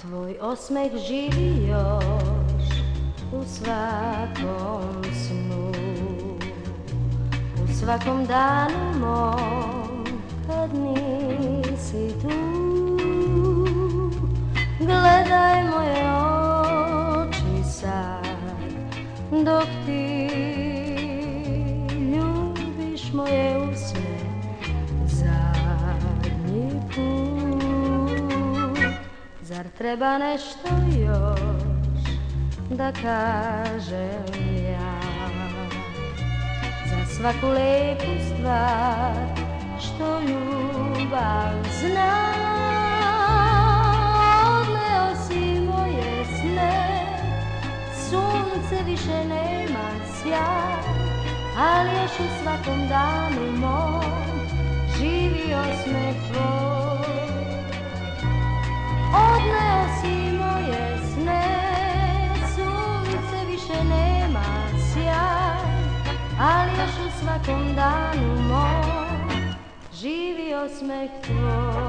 Tvoj osmeh živi još u svakom snu U svakom danu mom kad nisi tu Gledaj moje oči sad dok ti ljubiš moje usne treba nešto još da kažem ja Za svaku lepu stvar što ljubav zna Odleo si moje sne, sunce više nema sja Ali još u svakom danu mom živi osmeh tvoj svakom danu mor, živi osmeh tvoj.